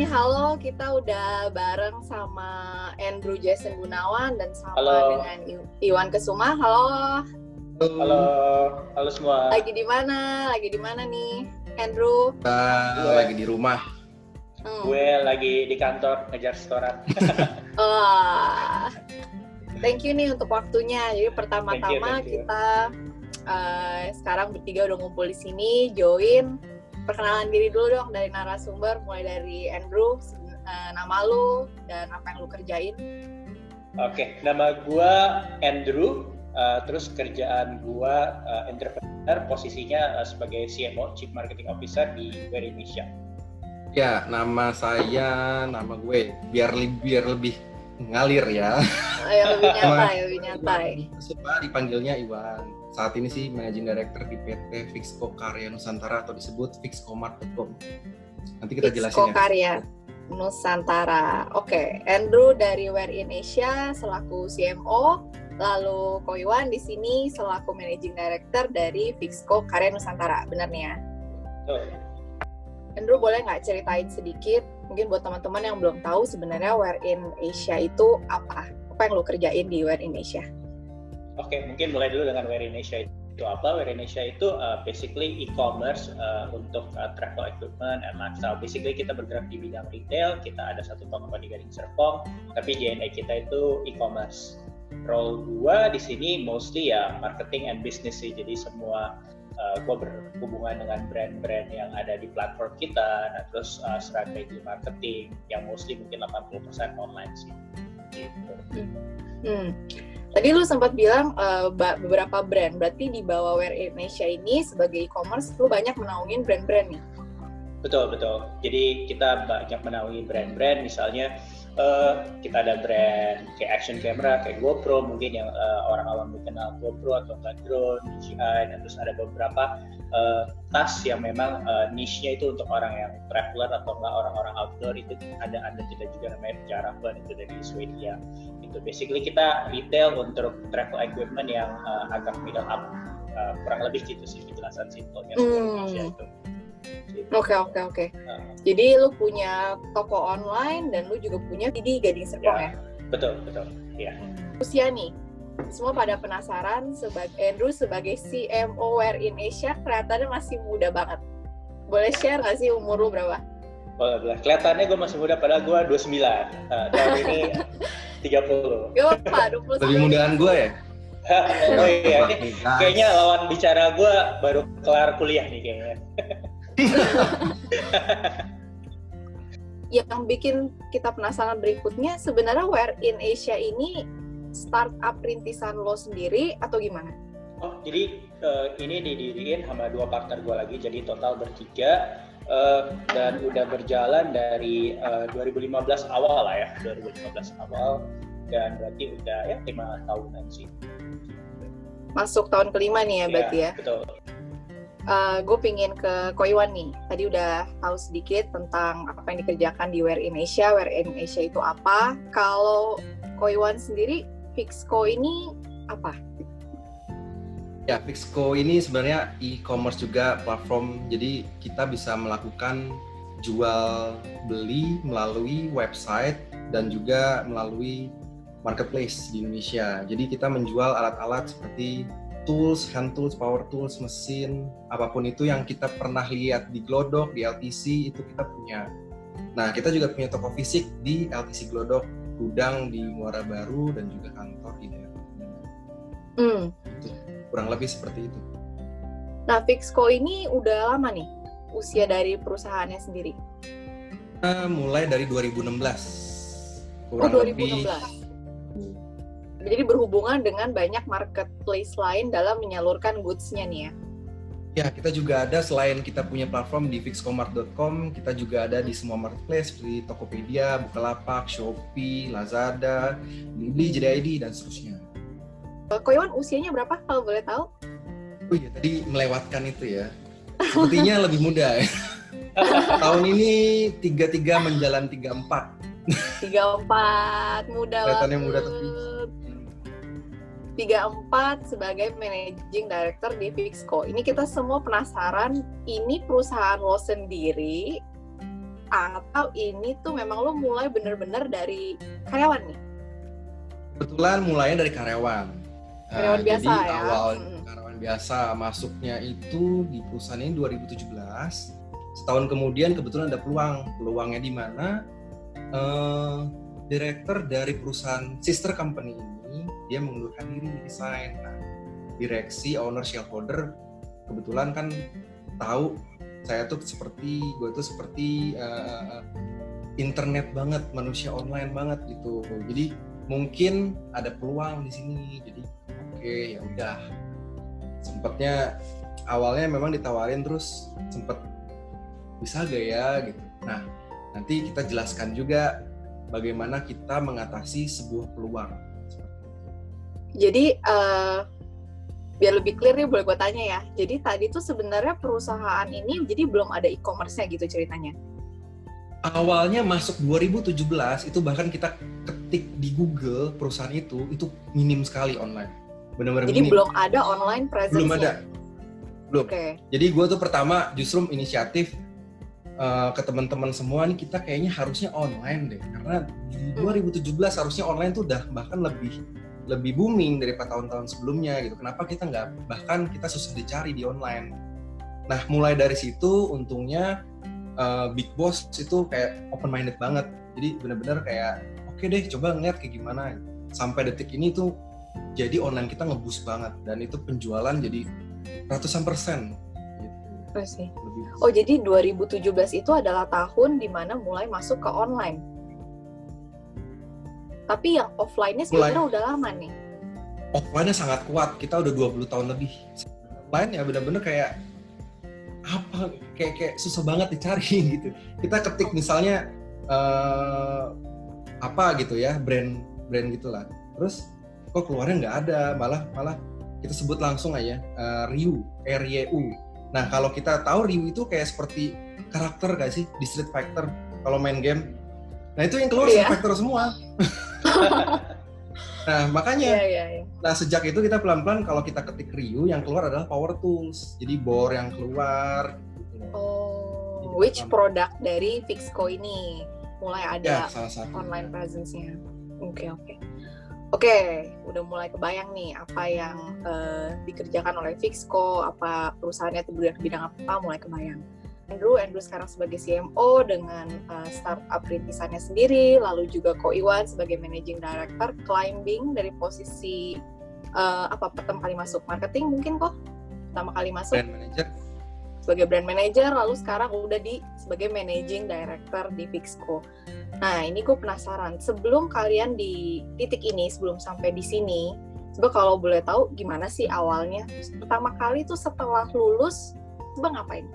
nih, halo. Kita udah bareng sama Andrew Jason Gunawan dan sama Halo. dengan I- Iwan Kesuma. Halo. Halo, halo semua. Lagi di mana? Lagi di mana nih, Andrew? Kita Gue. lagi di rumah. Hmm. Gue lagi di kantor ngejar setoran. Wah. Thank you nih untuk waktunya. Jadi pertama-tama kita eh, sekarang bertiga udah ngumpul di sini, join. Perkenalan diri dulu dong dari narasumber, mulai dari Andrew, eh, nama lu dan apa yang lu kerjain. Oke, nama gue Andrew. uh, terus kerjaan gue uh, entrepreneur, posisinya uh, sebagai CMO, Chief Marketing Officer di Wear Indonesia. Ya, nama saya, nama gue. Biar biar lebih ngalir ya. Ayo lebih Nama- nyantai, lebih nyantai. Suka dipanggilnya Iwan. Saat ini sih Managing Director di PT Fixco Karya Nusantara atau disebut fixcomart.com. Nanti kita Fixco jelasin ya. Karya Nusantara. Oke, Andrew dari Wear in Asia selaku CMO, lalu Ko Iwan di sini selaku Managing Director dari Fixco Karya Nusantara. Benar nih ya? Tuh. Andrew boleh nggak ceritain sedikit, mungkin buat teman-teman yang belum tahu sebenarnya Wear in Asia itu apa? Apa yang lo kerjain di Wear in Asia? Oke, mungkin mulai dulu dengan Indonesia itu apa? Indonesia itu uh, basically e-commerce uh, untuk uh, travel equipment and lifestyle. Basically kita bergerak di bidang retail, kita ada satu toko di Gading Serpong, tapi DNA kita itu e-commerce. Role gua di sini mostly ya marketing and business sih. Jadi semua uh, gua berhubungan dengan brand-brand yang ada di platform kita, nah, terus uh, strategi marketing yang mostly mungkin 80% online sih. Gitu. Hmm. Tadi lu sempat bilang ba- beberapa brand, berarti di bawah Wear in Asia ini sebagai e-commerce lu banyak menaungin brand-brand nih. Betul betul. Jadi kita banyak menaungi brand-brand, misalnya eh, kita ada brand kayak action camera, kayak GoPro mungkin yang eh, orang awam dikenal GoPro atau drone, DJI, dan terus ada beberapa eh, tas yang memang eh, niche-nya itu untuk orang yang traveler atau enggak orang-orang outdoor itu ada ada kita juga namanya Jaravan itu dari Swedia. Itu basically kita retail untuk travel equipment yang eh, agak middle up. Eh, kurang lebih gitu sih penjelasan simpelnya itu. Gitu. Oke oke oke. Jadi lu punya toko online dan lu juga punya di Gading Serpong ya. Ya. Betul, betul. Iya. Usia nih, semua pada penasaran sebagai Andrew sebagai CMO Wear in Asia kelihatannya masih muda banget. Boleh share nggak sih umur lu berapa? Boleh, boleh. Kelihatannya gue masih muda, padahal gue 29. Uh, tahun ini 30. Yo, Pak, 29. Lebih mudahan gue ya. oh iya, ini kayaknya lawan bicara gue baru kelar kuliah nih kayaknya. Yang bikin kita penasaran berikutnya sebenarnya Wear in Asia ini startup rintisan lo sendiri atau gimana? Oh, jadi eh, ini didiriin sama dua partner gue lagi, jadi total bertiga. eh, dan udah berjalan dari eh, 2015 awal lah ya, 2015 awal. Dan berarti udah ya lima tahunan sih. Masuk tahun kelima nih ya berarti ya. Betul. gue pingin ke Koiwan nih. Tadi udah tahu sedikit tentang apa yang dikerjakan di Wear in Asia. Wear in Asia itu apa? Kalau Koiwan sendiri, Fixco ini apa? Ya, Fixco ini sebenarnya e-commerce juga platform. Jadi kita bisa melakukan jual beli melalui website dan juga melalui marketplace di Indonesia. Jadi kita menjual alat-alat seperti tools, hand tools, power tools, mesin, apa pun itu yang kita pernah lihat di Glodok, di LTC itu kita punya. Nah, kita juga punya toko fisik di LTC Glodok, gudang di Muara Baru dan juga kantor di daerah. Hmm. Kurang lebih seperti itu. Nah, Fixco ini udah lama nih usia dari perusahaannya sendiri. Kita mulai dari 2016. Oh, Kurang lebih 2016. Jadi berhubungan dengan banyak marketplace lain dalam menyalurkan goods-nya nih ya. Ya kita juga ada selain kita punya platform di fixcomart.com, kita juga ada di semua marketplace seperti Tokopedia, Bukalapak, Shopee, Lazada, Blibli, JDID dan seterusnya. Koiwan usianya berapa kalau boleh tahu? Oh iya tadi melewatkan itu ya. Sepertinya lebih muda ya. Tahun ini 33 menjalan 34. 34, muda Kelihatannya muda tapi 34 sebagai managing director di Fixco. Ini kita semua penasaran, ini perusahaan lo sendiri atau ini tuh memang lo mulai bener-bener dari karyawan nih? Kebetulan mulainya dari karyawan. Karyawan uh, biasa jadi ya? awal Hmm. karyawan biasa masuknya itu di perusahaan ini 2017. Setahun kemudian kebetulan ada peluang. Peluangnya di mana? Uh, direktur dari perusahaan sister company ini dia mengundurkan diri resign. Nah, direksi owner shareholder kebetulan kan tahu saya tuh seperti gue tuh seperti uh, internet banget manusia online banget gitu. Jadi mungkin ada peluang di sini. Jadi oke okay, ya udah. Sempatnya awalnya memang ditawarin terus sempet bisa gak ya? gitu. Nah nanti kita jelaskan juga bagaimana kita mengatasi sebuah peluang jadi uh, biar lebih clear nih boleh gue tanya ya. Jadi tadi tuh sebenarnya perusahaan ini jadi belum ada e-commerce-nya gitu ceritanya. Awalnya masuk 2017 itu bahkan kita ketik di Google perusahaan itu itu minim sekali online. Benar-benar Jadi minim. belum ada online presence Belum ada. Belum. Okay. Jadi gue tuh pertama justru inisiatif uh, ke teman-teman semua nih kita kayaknya harusnya online deh karena di 2017 harusnya online tuh udah bahkan lebih lebih booming daripada tahun-tahun sebelumnya gitu. Kenapa kita nggak bahkan kita susah dicari di online. Nah mulai dari situ untungnya uh, Big Boss itu kayak open minded banget. Jadi benar-benar kayak oke okay deh coba ngeliat kayak gimana. Sampai detik ini tuh jadi online kita ngebus banget dan itu penjualan jadi ratusan persen. Gitu. sih. Oh jadi 2017 itu adalah tahun di mana mulai masuk ke online tapi yang offline-nya sebenarnya udah lama nih. Offline-nya sangat kuat. Kita udah 20 tahun lebih. Offline ya bener-bener kayak apa kayak kayak susah banget dicari gitu. Kita ketik misalnya uh, apa gitu ya brand brand gitulah. Terus kok keluarnya nggak ada, malah malah kita sebut langsung aja uh, Ryu, R Y U. Nah kalau kita tahu Ryu itu kayak seperti karakter gak sih di Street Fighter kalau main game. Nah itu yang keluar yeah. Street Fighter semua. nah makanya yeah, yeah, yeah. nah sejak itu kita pelan-pelan kalau kita ketik Ryu yang keluar adalah power tools jadi bor yang keluar gitu. oh jadi, which produk dari Fixco ini mulai ada ya, salah satu. online presence-nya oke okay, oke okay. Oke, okay, udah mulai kebayang nih apa yang uh, dikerjakan oleh Fixco, apa perusahaannya itu bidang apa, mulai kebayang. Andrew, Andrew sekarang sebagai CMO dengan uh, startup rintisannya sendiri, lalu juga Ko Iwan sebagai Managing Director climbing dari posisi uh, apa pertama kali masuk marketing mungkin kok? Pertama kali masuk. Brand manager. Sebagai brand manager, lalu sekarang udah di sebagai Managing Director di Fixco. Nah ini gue penasaran. Sebelum kalian di titik ini, sebelum sampai di sini, coba kalau boleh tahu gimana sih awalnya? Pertama kali tuh setelah lulus, coba ngapain?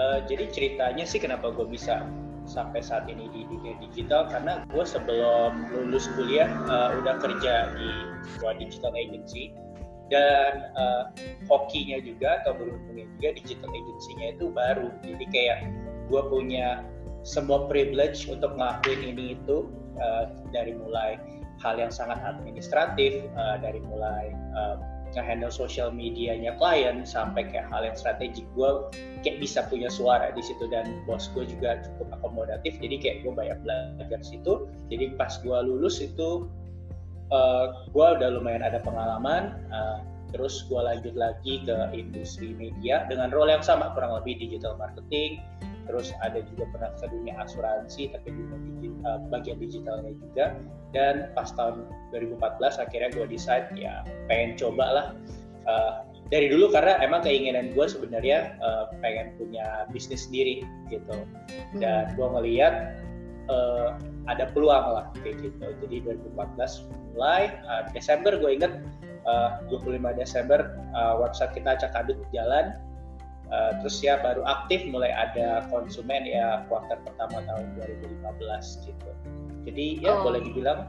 Uh, jadi ceritanya sih kenapa gue bisa sampai saat ini di dunia digital karena gue sebelum lulus kuliah uh, udah kerja di sebuah digital agency. Dan uh, hokinya juga atau beruntungnya juga digital agency-nya itu baru. Jadi kayak gue punya semua privilege untuk ngelakuin ini itu uh, dari mulai hal yang sangat administratif uh, dari mulai uh, nge-handle social medianya klien sampai kayak hal yang strategik. Gue kayak bisa punya suara di situ dan bos gue juga cukup akomodatif. Jadi kayak gue banyak belajar situ. Jadi pas gue lulus itu uh, gue udah lumayan ada pengalaman uh, terus gue lanjut lagi ke industri media dengan role yang sama kurang lebih digital marketing terus ada juga pernah ke dunia asuransi tapi juga digital, bagian digitalnya juga. Dan pas tahun 2014 akhirnya gue decide ya pengen coba lah. Uh, dari dulu karena emang keinginan gue sebenarnya uh, pengen punya bisnis sendiri gitu. Dan gue ngeliat uh, ada peluang lah kayak gitu. Jadi 2014 mulai uh, Desember gue inget uh, 25 Desember uh, website kita acak adut jalan Uh, terus ya baru aktif mulai ada konsumen ya kuartal pertama tahun 2015 gitu. Jadi ya oh. boleh dibilang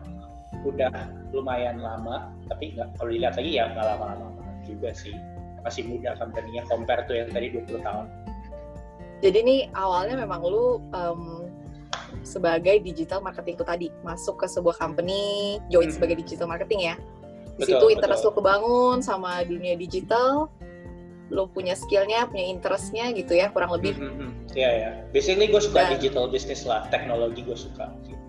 udah lumayan lama, tapi nggak kalau dilihat lagi ya nggak lama-lama juga sih. Masih muda company-nya compare tuh yang tadi 20 tahun. Jadi ini awalnya memang lu um, sebagai digital marketing itu tadi masuk ke sebuah company, join hmm. sebagai digital marketing ya. Di situ interest lu kebangun sama dunia digital, lo punya skillnya punya interestnya gitu ya kurang lebih. Iya mm -hmm. ya basically gue suka Dan- digital business lah teknologi gue suka. Gitu.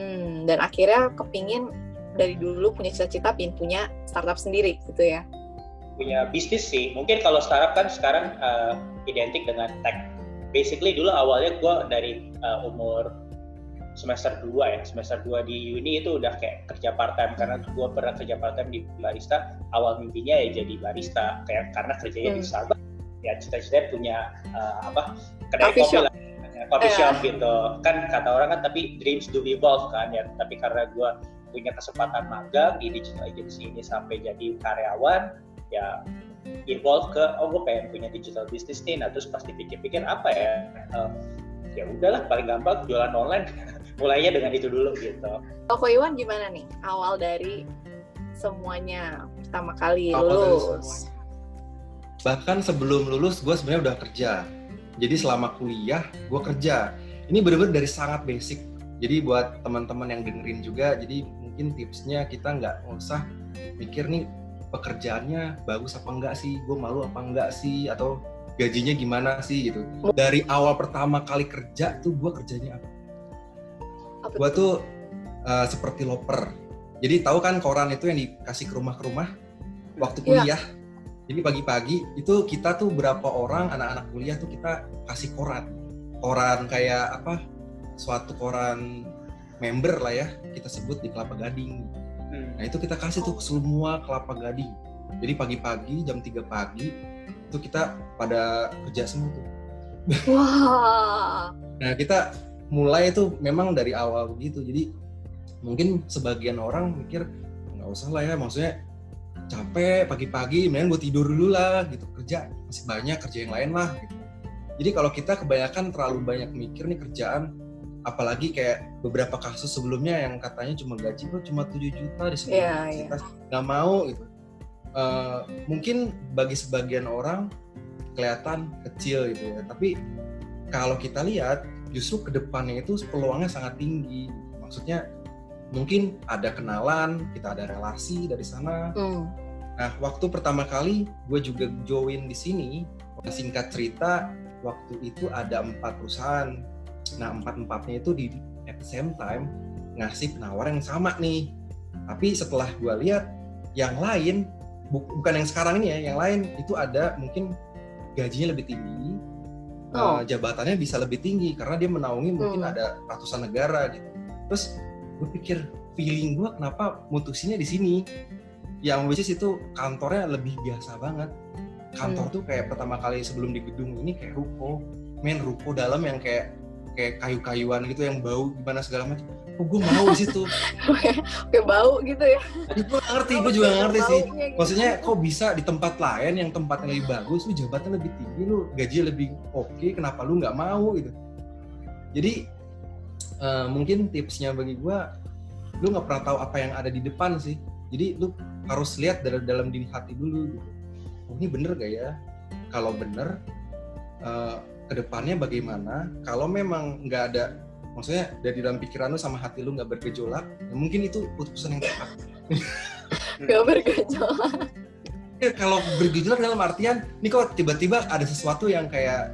Hmm, dan akhirnya kepingin dari dulu punya cita-cita pin punya startup sendiri gitu ya. Punya bisnis sih. Mungkin kalau startup kan sekarang uh, identik dengan tech. Basically dulu awalnya gue dari uh, umur semester 2 ya. Semester 2 di uni itu udah kayak kerja part time karena gue pernah kerja part time di barista. Awal mimpinya ya jadi barista. Kayak karena kerjanya di Hmm. Starbucks. Ya cita-cita punya uh, apa kedai Coffee kopi shop. lah coffee Iya. shop gitu. Kan kata orang kan tapi dreams do evolve kan ya. Tapi karena gue punya kesempatan magang di digital agency ini sampai jadi karyawan ya evolve ke oh gue pengen punya digital business nih. Nah terus pasti pikir-pikir apa ya? Eh, ya udahlah paling gampang jualan online mulainya dengan itu dulu gitu. Kalau Ko Iwan gimana nih? Awal dari semuanya pertama kali Awal lulus. bahkan sebelum lulus gue sebenarnya udah kerja. Jadi selama kuliah gue kerja. Ini bener-bener dari sangat basic. Jadi buat teman-teman yang dengerin juga jadi mungkin tipsnya kita nggak usah mikir nih pekerjaannya bagus apa enggak sih? Gue malu apa enggak sih? Atau gajinya gimana sih gitu. Dari awal pertama kali kerja tuh gue kerjanya Apa gue tuh? uh, seperti loper. Jadi tahu kan koran itu yang dikasih ke rumah ke rumah waktu Iya. kuliah? Jadi pagi-pagi itu kita tuh berapa orang anak-anak kuliah tuh kita kasih koran. Koran kayak apa? Suatu koran member lah ya kita sebut di Kelapa Gading. Hmm. nah itu kita kasih tuh ke semua Kelapa Gading. Jadi pagi-pagi jam 3 pagi itu kita pada kerja semua tuh. Wah. Nah kita mulai itu memang dari awal begitu. Jadi mungkin sebagian orang mikir nggak usah lah ya, maksudnya capek pagi-pagi, mendingan gue tidur dulu lah gitu kerja masih banyak kerja yang lain lah. Gitu. Jadi kalau kita kebanyakan terlalu banyak mikir nih kerjaan, apalagi kayak beberapa kasus sebelumnya yang katanya cuma gaji lo cuma 7 juta di sebuah Iya, universitas nggak mau gitu. Eh, mungkin bagi sebagian orang kelihatan kecil gitu ya, tapi kalau kita lihat justru ke depannya itu peluangnya sangat tinggi. Maksudnya mungkin ada kenalan, kita ada relasi dari sana. hmm. Nah, waktu pertama kali gue juga join di sini, singkat cerita, waktu itu ada empat perusahaan. Nah, empat-empatnya itu di at the same time ngasih penawaran yang sama nih. Tapi setelah gue lihat, yang lain, bu- bukan yang sekarang ini ya, yang lain itu ada mungkin gajinya lebih tinggi, Oh. uh, jabatannya bisa lebih tinggi karena dia menaungi mungkin Hmm. ada ratusan negara gitu. Terus gue pikir feeling gue kenapa mutusinnya di sini? Yang which is itu kantornya lebih biasa banget. Kantor Hmm. tuh kayak pertama kali sebelum di gedung ini kayak ruko, main ruko dalam yang kayak kayak kayu-kayuan gitu yang bau gimana segala macam. Oh gue mau di situ. kayak bau gitu ya Tapi gue ngerti, gue juga gak ngerti sih. Gitu. Maksudnya kok bisa di tempat lain yang tempatnya lebih bagus, lu jabatannya lebih tinggi, lu gajinya lebih oke, kenapa lu nggak mau gitu? Jadi eh, mungkin tipsnya bagi gua, lu nggak pernah tahu apa yang ada di depan sih. Jadi lu harus lihat dari dalam diri hati dulu. Gitu. Oh ini bener gak ya? Kalau bener, eh, ke depannya bagaimana? Kalau memang nggak ada, maksudnya dari dalam pikiran lu sama hati lu nggak bergejolak, ya mungkin itu keputusan yang tepat. Gak bergejolak Ya, kalau bergejolak dalam artian ini kok tiba-tiba ada sesuatu yang kayak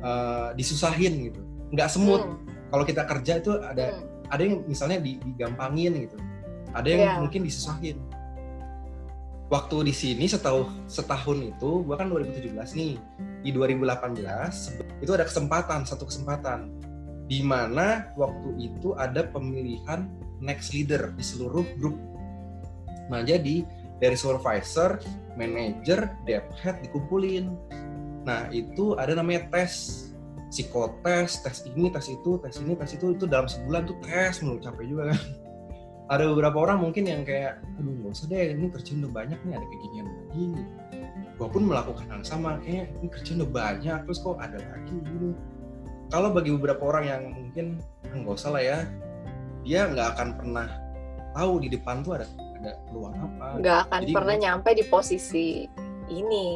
eh, disusahin gitu nggak semut Hmm, kalau kita kerja itu ada hmm. ada yang misalnya di- digampangin gitu ada yang Iya. mungkin disusahin waktu di sini setahun setahun itu gua kan 2017 nih di 2018 itu ada kesempatan satu kesempatan di mana waktu itu ada pemilihan next leader di seluruh grup nah jadi dari supervisor, manager, dev head dikumpulin. Nah itu ada namanya tes, psikotes, tes ini, tes itu, tes ini, tes itu, itu dalam sebulan tuh tes mulu capek juga kan. Ada beberapa orang mungkin yang kayak, aduh nggak usah deh, ini kerjaan udah banyak nih, ada kayak ginian lagi. Gue pun melakukan hal sama, kayaknya ini kerjaan udah banyak, terus kok ada lagi gini. Kalau bagi beberapa orang yang mungkin "Ah, nggak usah lah ya, dia nggak akan pernah tahu di depan tuh ada ada peluang apa. nggak akan Jadi pernah gua- nyampe di posisi ini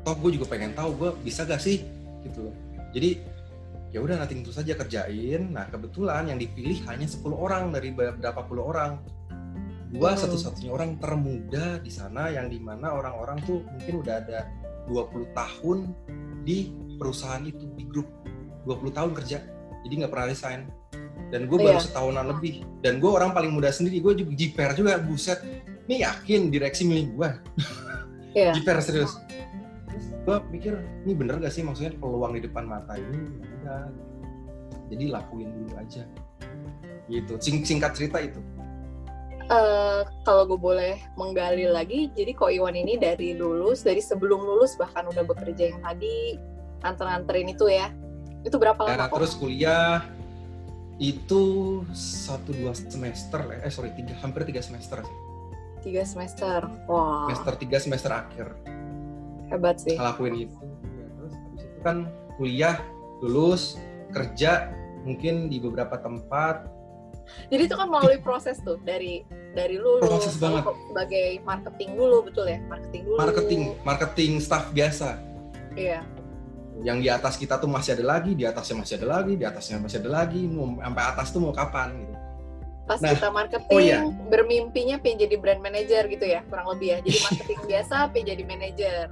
toh gue juga pengen tahu gue bisa gak sih gitu loh jadi ya udah nanti tentu saja kerjain. Nah kebetulan yang dipilih hanya 10 orang dari berapa puluh orang. Gua Hmm. satu-satunya orang termuda di sana yang di mana orang-orang tuh mungkin udah ada 20 tahun di perusahaan itu di grup. 20 tahun kerja jadi nggak pernah resign. Dan gue baru Iya. setahunan lebih. Dan gue orang paling muda sendiri gue juga jiper juga buset. Ini yakin direksi milih gue Iya. jiper serius gue pikir ini bener gak sih maksudnya peluang di depan mata ini Ya udah jadi lakuin dulu aja gitu Sing- singkat cerita itu Eh, kalau gue boleh menggali lagi, jadi Ko Iwan ini dari lulus, dari sebelum lulus bahkan udah bekerja yang tadi anter-anterin itu ya. Itu berapa lama kok? terus kuliah itu satu dua semester eh sorry tiga hampir tiga semester sih. Tiga semester. Wah, semester tiga semester akhir hebat sih. ngelakuin itu Ya, terus habis itu kan kuliah lulus kerja mungkin di beberapa tempat Jadi itu kan melalui proses tuh dari dari lulus Proses banget. sebagai marketing dulu betul ya? Marketing dulu. marketing marketing staff biasa Iya. yang di atas kita tuh masih ada lagi di atasnya masih ada lagi di atasnya masih ada lagi mau sampai atas tuh mau kapan gitu Pas Nah, kita marketing, oh iya. bermimpinya pengen jadi brand manager gitu ya, kurang lebih ya. Jadi marketing biasa pengen jadi manager.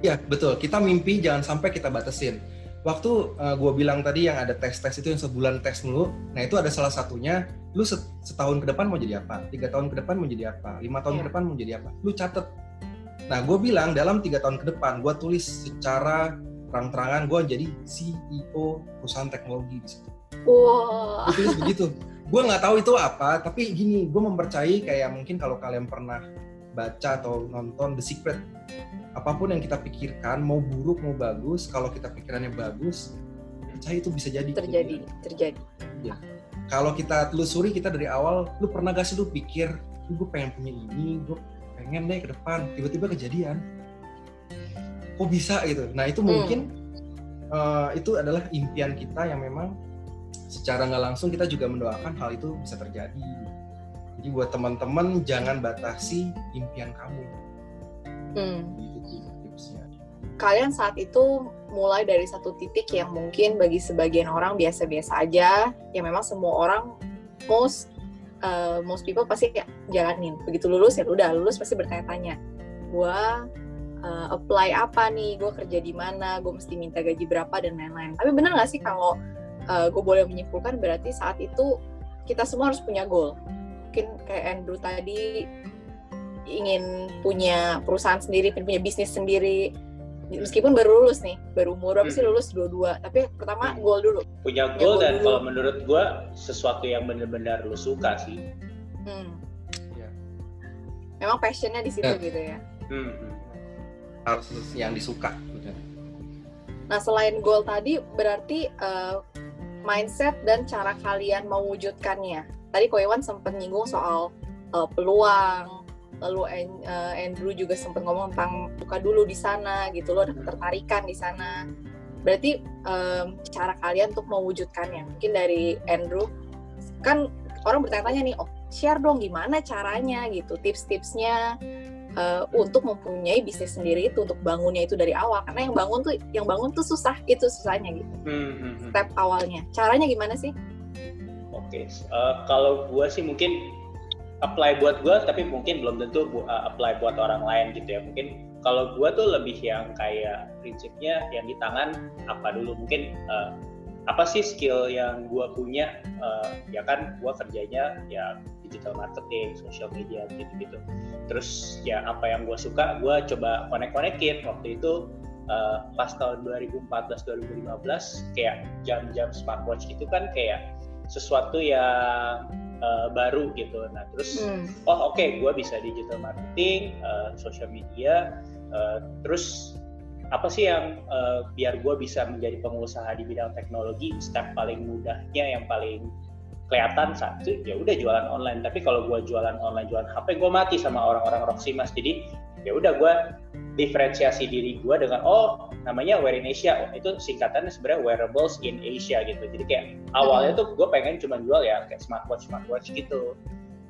Ya betul. Kita mimpi jangan sampai kita batasin. Waktu gue bilang tadi yang ada tes-tes itu yang sebulan tes dulu nah itu ada salah satunya lu set- setahun ke depan mau jadi apa? Tiga tahun ke depan mau jadi apa? Lima tahun Iya. ke depan mau jadi apa? Lu catet. Nah gue bilang dalam tiga tahun ke depan gue tulis secara terang-terangan gue jadi CEO perusahaan teknologi di situ. Wah. gue tulis begitu. Gue nggak tahu itu apa tapi gini gue mempercayai kayak mungkin kalau kalian pernah baca atau nonton The Secret. Apa pun yang kita pikirkan mau buruk mau bagus kalau kita pikirannya bagus percaya itu bisa jadi. Terjadi, terjadi. kalau kita telusuri kita dari awal lu pernah gak sih lu pikir gue pengen punya ini gue pengen deh ke depan. Tiba-tiba kejadian. Kok bisa gitu? Nah itu mungkin eh, itu adalah impian kita yang memang secara nggak langsung kita juga mendoakan hal itu bisa terjadi jadi buat teman-teman jangan batasi impian kamu Hmm. gitu tipsnya Kalian saat itu mulai dari satu titik yang mungkin bagi sebagian orang biasa-biasa aja, yang memang semua orang most uh, most people pasti kayak jalanin. Begitu lulus ya udah lulus pasti bertanya-tanya, gua uh, apply apa nih, gue kerja di mana, gue mesti minta gaji berapa dan lain-lain. Tapi benar nggak sih kalau uh, gue boleh menyimpulkan berarti saat itu kita semua harus punya goal. Mungkin kayak Andrew tadi ingin punya perusahaan sendiri, punya bisnis sendiri. Meskipun baru lulus nih, baru umur berapa sih Hmm. lulus dua-dua. Tapi pertama goal dulu. punya Ya, goal goal dan dulu. kalau menurut gue sesuatu yang benar-benar lu suka sih Hmm. Iya. Memang passionnya di situ Ya. gitu ya. Hmm, hmm. harus yang disuka. Nah selain goal tadi berarti eh, mindset dan cara kalian mewujudkannya. Tadi Ko Iwan sempat nyinggung soal eh, peluang, lalu eh, Andrew juga sempat ngomong tentang buka dulu di sana gitu loh, ada ketertarikan di sana. Berarti em, cara kalian untuk mewujudkannya. Mungkin dari Andrew kan orang bertanya-tanya nih, oh share dong gimana caranya? gitu, tips-tipsnya eh, untuk mempunyai bisnis sendiri itu untuk bangunnya itu dari awal. Karena yang bangun tuh yang bangun tuh susah itu susahnya gitu. Hmm, hmm, hmm. step awalnya. Caranya gimana sih Oke, eh, kalau gue sih mungkin apply buat gue, tapi mungkin belum tentu eh, apply buat orang lain gitu ya. Mungkin kalau gue tuh lebih yang kayak prinsipnya yang di tangan apa dulu. Mungkin eh, apa sih skill yang gue punya? Eh, ya kan gue kerjanya ya digital marketing, social media gitu-gitu. Terus ya apa yang gue suka, gue coba connect-connectin. Waktu itu eh, pas tahun 2014-2015 kayak jam-jam smartwatch itu kan kayak sesuatu yang uh, baru gitu. Nah terus Hmm. oh oke gue bisa digital marketing, uh, social media, uh, terus apa sih yang uh, biar gue bisa menjadi pengusaha di bidang teknologi step paling mudahnya yang paling kelihatan satu ya udah jualan online tapi kalau gue jualan online jualan HP gue mati sama orang-orang Roximas jadi ya udah gue diferensiasi diri gue dengan oh namanya Wear in Asia. Oh, itu singkatannya sebenarnya wearables in Asia gitu. Jadi kayak awalnya tuh gue pengen cuma jual ya kayak smartwatch smartwatch gitu.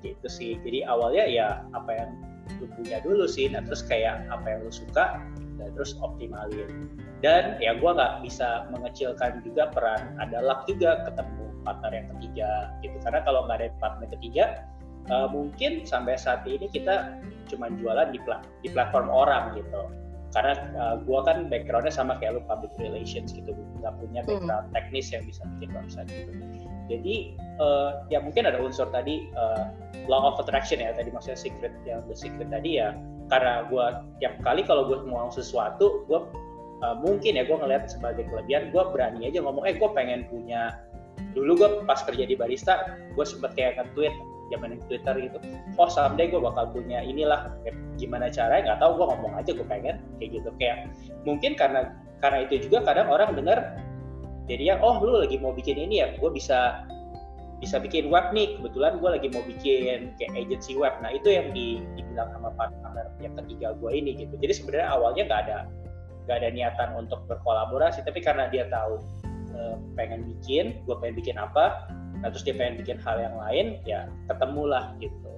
Gitu sih. Jadi awalnya ya apa yang lu punya dulu sih. Nah terus kayak apa yang lu suka dan terus optimalin. Dan ya gue nggak bisa mengecilkan juga peran ada luck juga ketemu partner yang ketiga gitu. Karena kalau nggak ada partner ketiga uh, mungkin sampai saat ini kita cuma jualan di, pla di platform orang gitu karena uh, gue kan backgroundnya sama kayak lu public relations gitu nggak punya hmm. background hmm. teknis yang bisa bikin website gitu jadi uh, ya mungkin ada unsur tadi uh, law of attraction ya tadi maksudnya secret yang the secret tadi ya karena gue tiap kali kalau gue mau sesuatu gue uh, mungkin ya gue ngeliat sebagai kelebihan gue berani aja ngomong eh gue pengen punya dulu gue pas kerja di barista gue sempet kayak nge-tweet zaman Twitter gitu. Oh someday gue bakal punya inilah gimana caranya nggak tahu gue ngomong aja gue pengen kayak gitu. Kayak mungkin karena karena itu juga kadang orang dengar jadi ya oh lu lagi mau bikin ini ya gue bisa bisa bikin web nih. Kebetulan gue lagi mau bikin kayak agency web. Nah itu yang di, dibilang sama partner yang ketiga gue ini gitu. Jadi sebenarnya awalnya nggak ada nggak ada niatan untuk berkolaborasi tapi karena dia tahu eh, pengen bikin gue pengen bikin apa nah terus dia pengen bikin hal yang lain ya ketemulah gitu.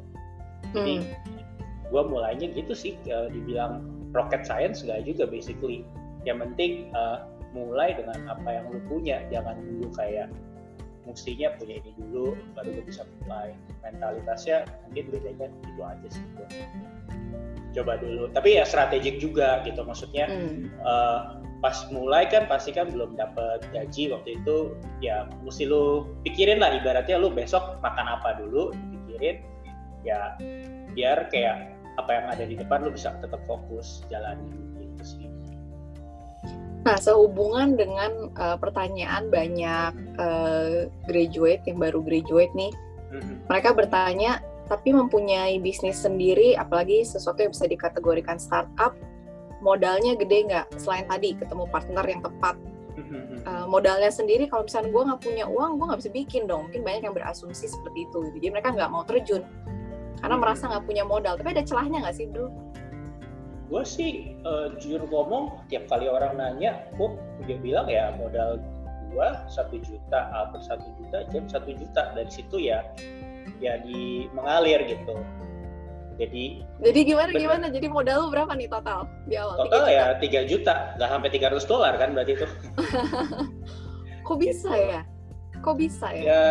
Jadi hmm. gue mulainya gitu sih uh, dibilang rocket science gak juga basically. Yang penting uh, mulai dengan apa yang lu punya. Jangan dulu kayak mestinya punya ini dulu baru gue bisa mulai. Mentalitasnya mungkin bedanya itu aja sih gue coba dulu. Tapi ya strategik juga gitu maksudnya hmm. uh, pas mulai kan pasti kan belum dapat gaji waktu itu ya mesti lu pikirin lah ibaratnya lu besok makan apa dulu pikirin ya biar kayak apa yang ada di depan lu bisa tetap fokus jalani gitu sih. Nah sehubungan dengan uh, pertanyaan banyak uh, graduate yang baru graduate nih, mm-hmm. mereka bertanya tapi mempunyai bisnis sendiri apalagi sesuatu yang bisa dikategorikan startup modalnya gede nggak selain tadi ketemu partner yang tepat. Uh, modalnya sendiri kalau misalnya gue nggak punya uang gue nggak bisa bikin dong. Mungkin banyak yang berasumsi seperti itu gitu. jadi mereka nggak mau terjun karena merasa nggak punya modal. Tapi ada celahnya nggak sih dulu gue sih uh, jujur ngomong tiap kali orang nanya gue dia bilang ya modal gue satu juta atau satu juta jam satu juta. Dari situ ya ya di mengalir gitu jadi jadi gimana bener. gimana? Jadi modal lu berapa nih total di awal? Total 3 ya 3 juta, nggak sampai 300 dolar kan berarti itu. Kok bisa ya? Kok bisa ya? Ya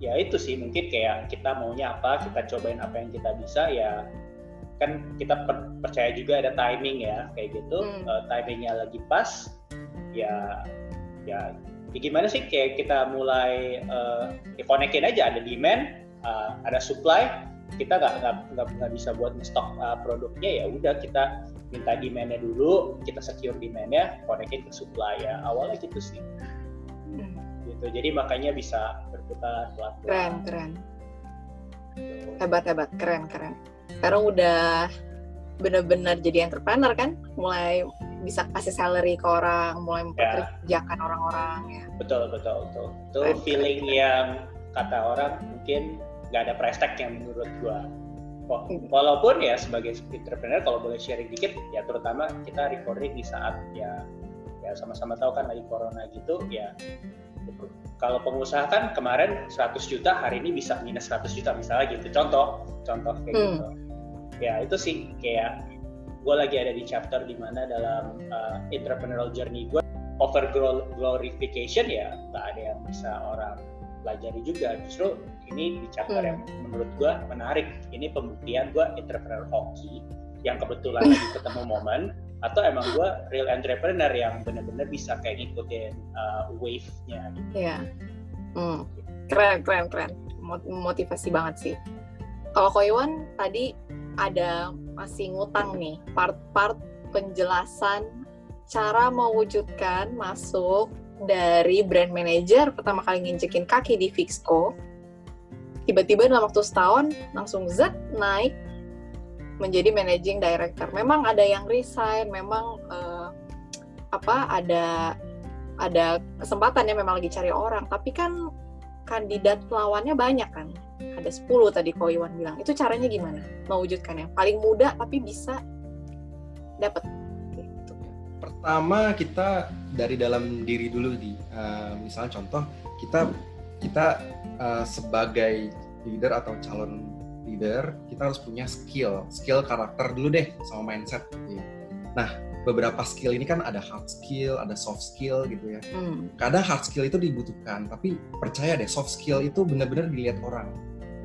ya itu sih mungkin kayak kita maunya apa, kita cobain apa yang kita bisa ya kan kita per percaya juga ada timing ya kayak gitu hmm. uh, timingnya lagi pas ya ya ya gimana sih kayak kita mulai uh, ya konekin aja ada demand uh, ada supply kita nggak nggak nggak bisa buat stok uh, produknya ya udah kita minta demandnya dulu kita secure demandnya konekin ke supply ya. Awalnya gitu sih. Hmm. gitu. Jadi makanya bisa berputar pelan pelan keren keren. Gitu. hebat hebat. Keren keren. Sekarang udah benar-benar jadi entrepreneur kan? Mulai bisa kasih salary ke orang mulai ya. mempekerjakan ya. orang-orang ya. Betul betul betul. Itu feeling yang kata orang mungkin nggak ada price tag yang menurut gua. Walaupun ya sebagai entrepreneur kalau boleh sharing dikit ya terutama kita recording di saat ya ya sama-sama tahu kan lagi corona gitu ya kalau pengusaha kan kemarin 100 juta hari ini bisa minus 100 juta misalnya gitu. Contoh contoh kayak hmm. gitu. Ya itu sih kayak gue lagi ada di chapter di mana dalam uh, entrepreneurial journey gue over glorification ya nggak ada yang bisa orang pelajari juga. Justru ini di chapter hmm. yang menurut gue menarik ini pembuktian gue entrepreneur hoki yang kebetulan lagi ketemu momen atau emang gue real entrepreneur yang benar-benar bisa kayak ngikutin uh, wave-nya gitu. Iya. Hmm. Keren, keren, keren. Motivasi banget sih. Kalau Koiwan tadi ada masih ngutang nih part-part penjelasan cara mewujudkan masuk dari brand manager pertama kali nginjekin kaki di Fixco tiba-tiba dalam waktu setahun langsung Z naik menjadi managing director. Memang ada yang resign, memang uh, apa ada ada kesempatan ya memang lagi cari orang, tapi kan kandidat lawannya banyak kan. Ada 10 tadi Ko Iwan bilang. Itu caranya gimana? Mewujudkan yang paling mudah tapi bisa dapat gitu. Pertama kita dari dalam diri dulu di uh, misalnya contoh kita kita uh, sebagai leader atau calon leader kita harus punya skill. Skill karakter dulu deh sama mindset nah beberapa skill ini kan ada hard skill ada soft skill gitu ya. Hmm. kadang hard skill itu dibutuhkan tapi percaya deh soft skill itu benar-benar dilihat orang.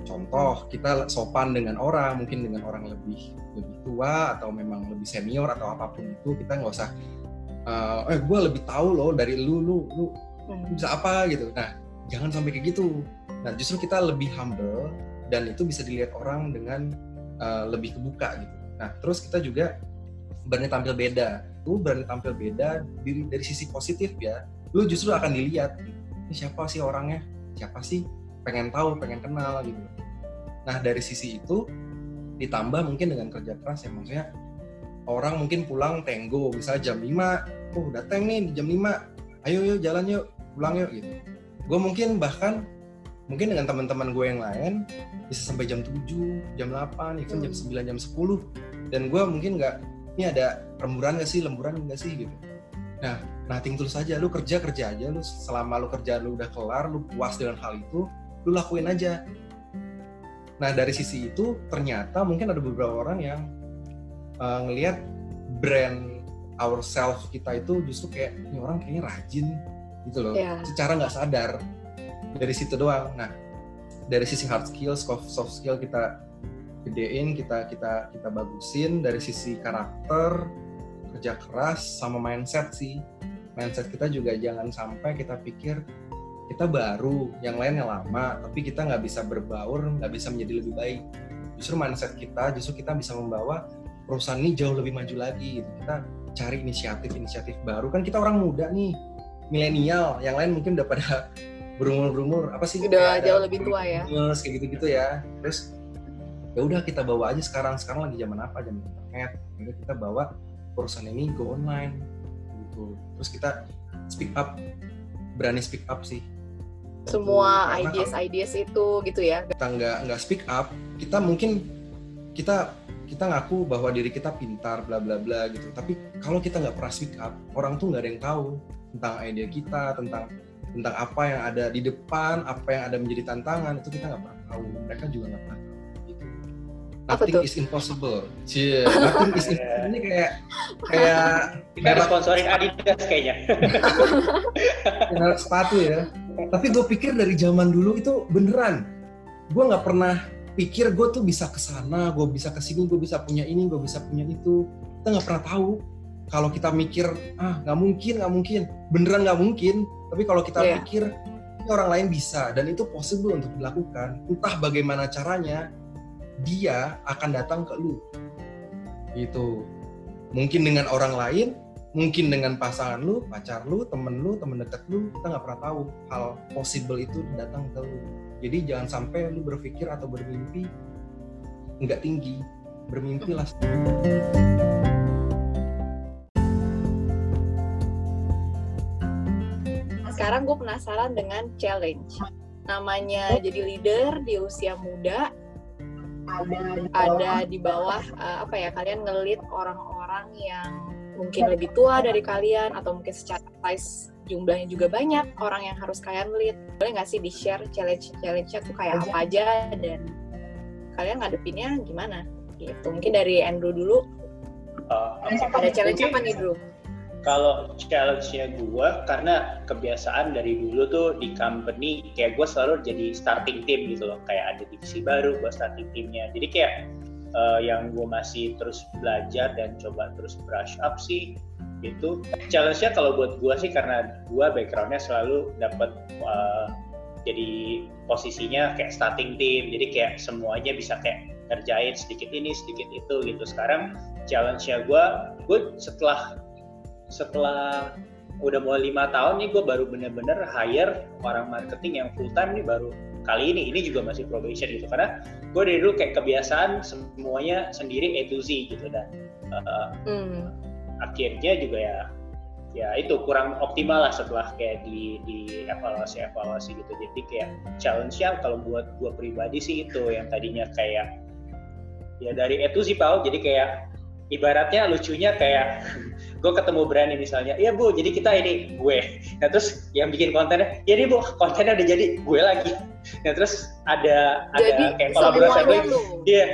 Contoh kita sopan dengan orang mungkin dengan orang lebih lebih tua atau memang lebih senior atau apa pun itu kita nggak usah uh, eh gue lebih tahu loh dari lu lu lu hmm. bisa apa gitu. Nah jangan sampai kayak gitu nah justru kita lebih humble dan itu bisa dilihat orang dengan uh, lebih kebuka gitu. Nah terus kita juga berani tampil beda. Lu berani tampil beda dari, dari sisi positif ya lu justru akan dilihat. Ini siapa sih orangnya? Siapa sih pengen tahu pengen kenal gitu. Nah dari sisi itu ditambah mungkin dengan kerja keras ya maksudnya orang mungkin pulang tenggo misalnya jam 5 oh udah teng nih jam 5 ayo yuk jalan yuk pulang yuk gitu. Gue mungkin bahkan mungkin dengan teman-teman gue yang lain bisa sampai jam 7, jam 8, even jam 9, jam 10 dan gue mungkin nggak ini ada remburan gak sih, lemburan gak sih gitu. Nah nothing tulus aja. Lu kerja kerja aja. Lu selama lu kerja lu udah kelar lu puas dengan hal itu lu lakuin aja. Nah dari sisi itu ternyata mungkin ada beberapa orang yang uh, ngelihat brand ourselves kita itu justru kayak ini orang kayaknya rajin gitu loh. Yeah. secara nggak sadar dari situ doang nah dari sisi hard skill soft skill kita gedein kita kita kita bagusin dari sisi karakter kerja keras sama mindset sih mindset kita juga jangan sampai kita pikir kita baru, yang lainnya lama, tapi kita nggak bisa berbaur, nggak bisa menjadi lebih baik. Justru mindset kita, justru kita bisa membawa perusahaan ini jauh lebih maju lagi. Kita cari inisiatif-inisiatif baru. Kan kita orang muda nih, milenial, yang lain mungkin udah pada berumur-berumur apa sih? Udah jauh lebih tua ya. Kayak gitu-gitu ya. Terus ya udah kita bawa aja sekarang. Sekarang lagi zaman apa? Zaman internet. Jadi kita bawa perusahaan ini go online gitu. Terus kita speak up, berani speak up sih semua ideas ideas itu gitu ya kita nggak nggak speak up kita mungkin kita kita ngaku bahwa diri kita pintar bla bla bla gitu tapi kalau kita nggak pernah speak up orang tuh nggak ada yang tahu tentang ide kita tentang tentang apa yang ada di depan apa yang ada menjadi tantangan itu kita nggak pernah tahu. Mereka juga nggak pernah tahu gitu. Nothing is impossible. Cie nothing is impossible ini kayak kayak kita sponsorin Adidas kayaknya. Sepatu ya. Tapi gue pikir dari zaman dulu itu beneran. Gue nggak pernah pikir gue tuh bisa ke sana gue bisa ke sini gue bisa punya ini gue bisa punya itu. Kita nggak pernah tahu. Kalau kita mikir ah nggak mungkin nggak mungkin. Beneran nggak mungkin tapi kalau kita yeah. pikir ini orang lain bisa dan itu possible untuk dilakukan entah bagaimana caranya dia akan datang ke lu itu mungkin dengan orang lain mungkin dengan pasangan lu, pacar lu, temen lu, temen deket lu, kita nggak pernah tahu hal possible itu datang ke lu. Jadi jangan sampai lu berpikir atau bermimpi nggak tinggi, bermimpilah. Sekarang gue penasaran dengan challenge. Namanya jadi leader di usia muda, ada ada di bawah uh, apa ya kalian ngelit orang-orang yang mungkin lebih tua dari kalian atau mungkin secara size jumlahnya juga banyak orang yang harus kalian lead. Boleh nggak sih di share challenge challenge-nya tuh kayak apa aja dan kalian ngadepinnya gimana? Gitu. Mungkin dari Andrew dulu. Uh, ada challenge apa nih Drew kalau challenge-nya gue karena kebiasaan dari dulu tuh di company kayak gue selalu jadi starting team gitu loh. Kayak ada divisi baru gue starting teamnya. Jadi kayak uh, yang gue masih terus belajar dan coba terus brush up sih itu challenge-nya kalau buat gue sih karena gue backgroundnya selalu dapat uh, jadi posisinya kayak starting team. Jadi kayak semuanya bisa kayak ngerjain sedikit ini sedikit itu gitu. Sekarang challenge-nya gue gue setelah setelah udah mau lima tahun nih gue baru bener-bener hire orang marketing yang full time nih baru kali ini ini juga masih probation gitu karena gue dari dulu kayak kebiasaan semuanya sendiri A to Z gitu dan uh, hmm. akhirnya juga ya ya itu kurang optimal lah setelah kayak di di evaluasi evaluasi gitu jadi kayak challenge-nya kalau buat gue pribadi sih itu yang tadinya kayak ya dari to Z Paul jadi kayak ibaratnya lucunya kayak gue ketemu brand nih misalnya iya bu jadi kita ini gue. Nah terus yang bikin kontennya ya nih bu kontennya udah jadi gue lagi. Nah terus ada jadi, ada kayak kolaborasi gue. iya.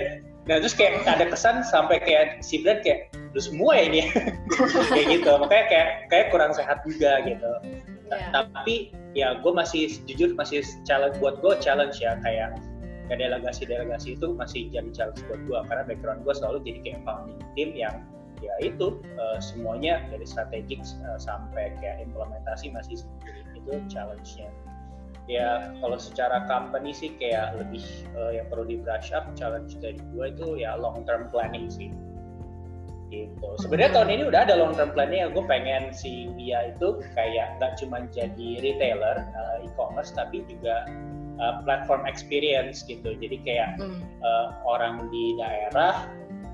Nah terus kayak ada kesan sampai kayak si brand kayak lu semua ya ini kayak gitu. Makanya kayak kayak kurang sehat juga gitu. Yeah. tapi ya gue masih jujur masih challenge buat gue challenge ya kayak ya delegasi-delegasi itu masih jadi challenge buat gue karena background gue selalu jadi kayak founding team yang ya itu uh, semuanya dari strategik uh, sampai kayak implementasi masih sendiri itu challenge-nya. Ya kalau secara company sih kayak lebih uh, yang perlu di brush up challenge dari gue itu ya long term planning sih. Gitu. Sebenarnya tahun ini udah ada long term planning ya gue pengen si Via itu kayak nggak cuma jadi retailer e-commerce tapi juga uh, platform experience gitu. Jadi kayak hmm. uh, orang di daerah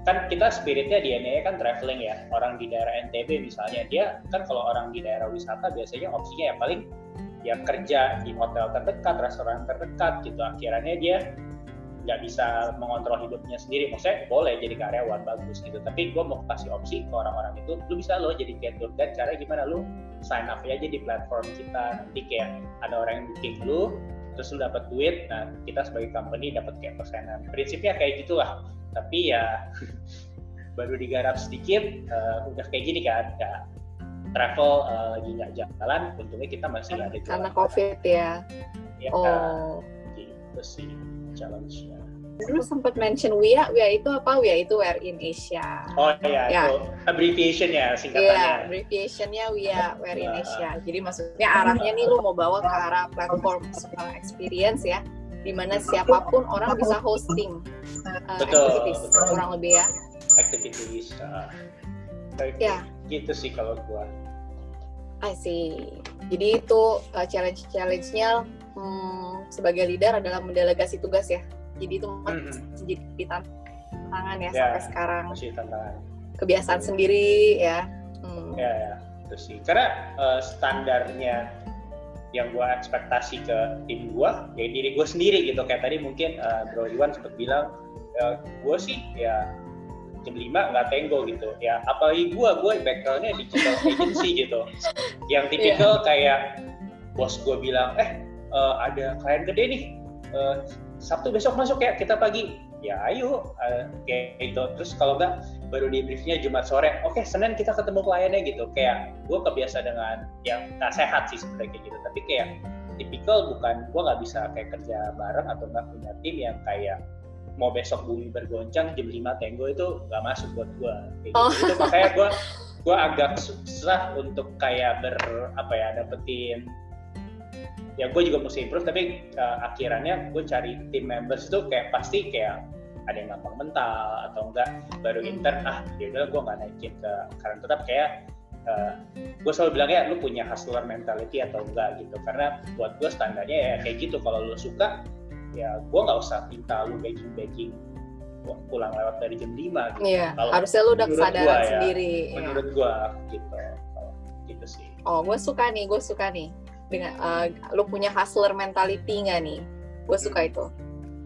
kan kita spiritnya di NEA kan traveling ya. Orang di daerah NTB misalnya dia kan kalau orang di daerah wisata biasanya opsinya yang paling ya kerja di hotel terdekat restoran terdekat gitu. Akhirnya dia nggak bisa mengontrol hidupnya sendiri. Maksudnya boleh jadi karyawan bagus gitu. Tapi gue mau kasih opsi ke orang-orang itu lu bisa lo jadi kayak tour guide cara gimana? Lu sign up aja di platform kita. Nanti kayak ada orang yang booking lu terus lu dapat duit nah kita sebagai company dapat kayak persenan. Prinsipnya kayak gitulah. Tapi ya baru digarap sedikit uh, udah kayak gini kan ya travel uh, lagi nggak jalan untungnya kita masih ada jalan. Karena covid ya, ya oh. Kan? gitu sih challenge-nya Lu sempat mention WIA, WIA itu apa? WIA itu Wear in Asia. Oh iya, ya. itu abbreviation ya singkatannya. Iya, abbreviationnya WIA, Wear in Asia. Jadi maksudnya arahnya nih lu mau bawa ke arah platform experience ya, di mana siapa pun orang bisa hosting uh, betul, activities, betul. kurang lebih ya. Activities. Uh, ya. Gitu sih kalau gua. I see. Jadi itu uh, challenge-challenge-nya hmm, sebagai leader adalah mendelegasi tugas ya jadi itu masih mm-hmm. jadi tantangan ya, ya sampai sekarang. masih tantangan. Kebiasaan sendiri ya. Hmm. ya ya. Itu sih. Karena uh, standarnya yang gue ekspektasi ke tim gue ya diri gue sendiri gitu. Kayak tadi mungkin uh, Bro Iwan sempat bilang uh, gue sih ya jam 5 nggak tenggo gitu. Ya apalagi gue gue backgroundnya digital agency gitu. Yang tipikal yeah. kayak bos gue bilang eh uh, ada klien gede nih uh, Sabtu besok masuk ya kita pagi. Ya ayo. Uh, kayak gitu. Terus kalau enggak baru di briefnya Jumat sore. Oke Senin kita ketemu kliennya gitu. Kayak gue kebiasa dengan yang nggak sehat sih sebenarnya kayak gitu. Tapi kayak tipikal bukan gue nggak bisa kayak kerja bareng atau nggak punya tim yang kayak mau besok bumi bergoncang jam 5 tenggo itu nggak masuk buat gue kayak gitu. oh. itu makanya gue gue agak susah untuk kayak ber apa ya dapetin ya gue juga mesti improve tapi uh, akhirannya gue cari tim members itu kayak pasti kayak ada yang gampang mental atau enggak baru hmm. intern ah ya udah gue nggak naikin ke karena tetap kayak uh, gue selalu bilang ya lu punya hustler mentality atau enggak gitu karena buat gue standarnya ya kayak gitu kalau lu suka ya gue nggak usah minta lu baking baking pulang lewat dari jam 5 gitu. Iya, kalau harusnya lu udah kesadaran gua, ya, sendiri. Ya, menurut gue gitu. Gitu sih. Oh, gue suka nih, gue suka nih dengan uh, lu punya hustler mentality nggak nih? Gue suka itu.